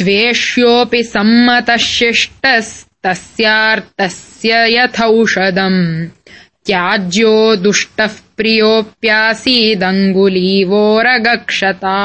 द्वेष्योऽपि सम्मतः शिष्टस्तस्यार्तस्य यथौषधम् त्याज्यो दुष्टः प्रियोऽप्यासीदङ्गुलीवोरगक्षता।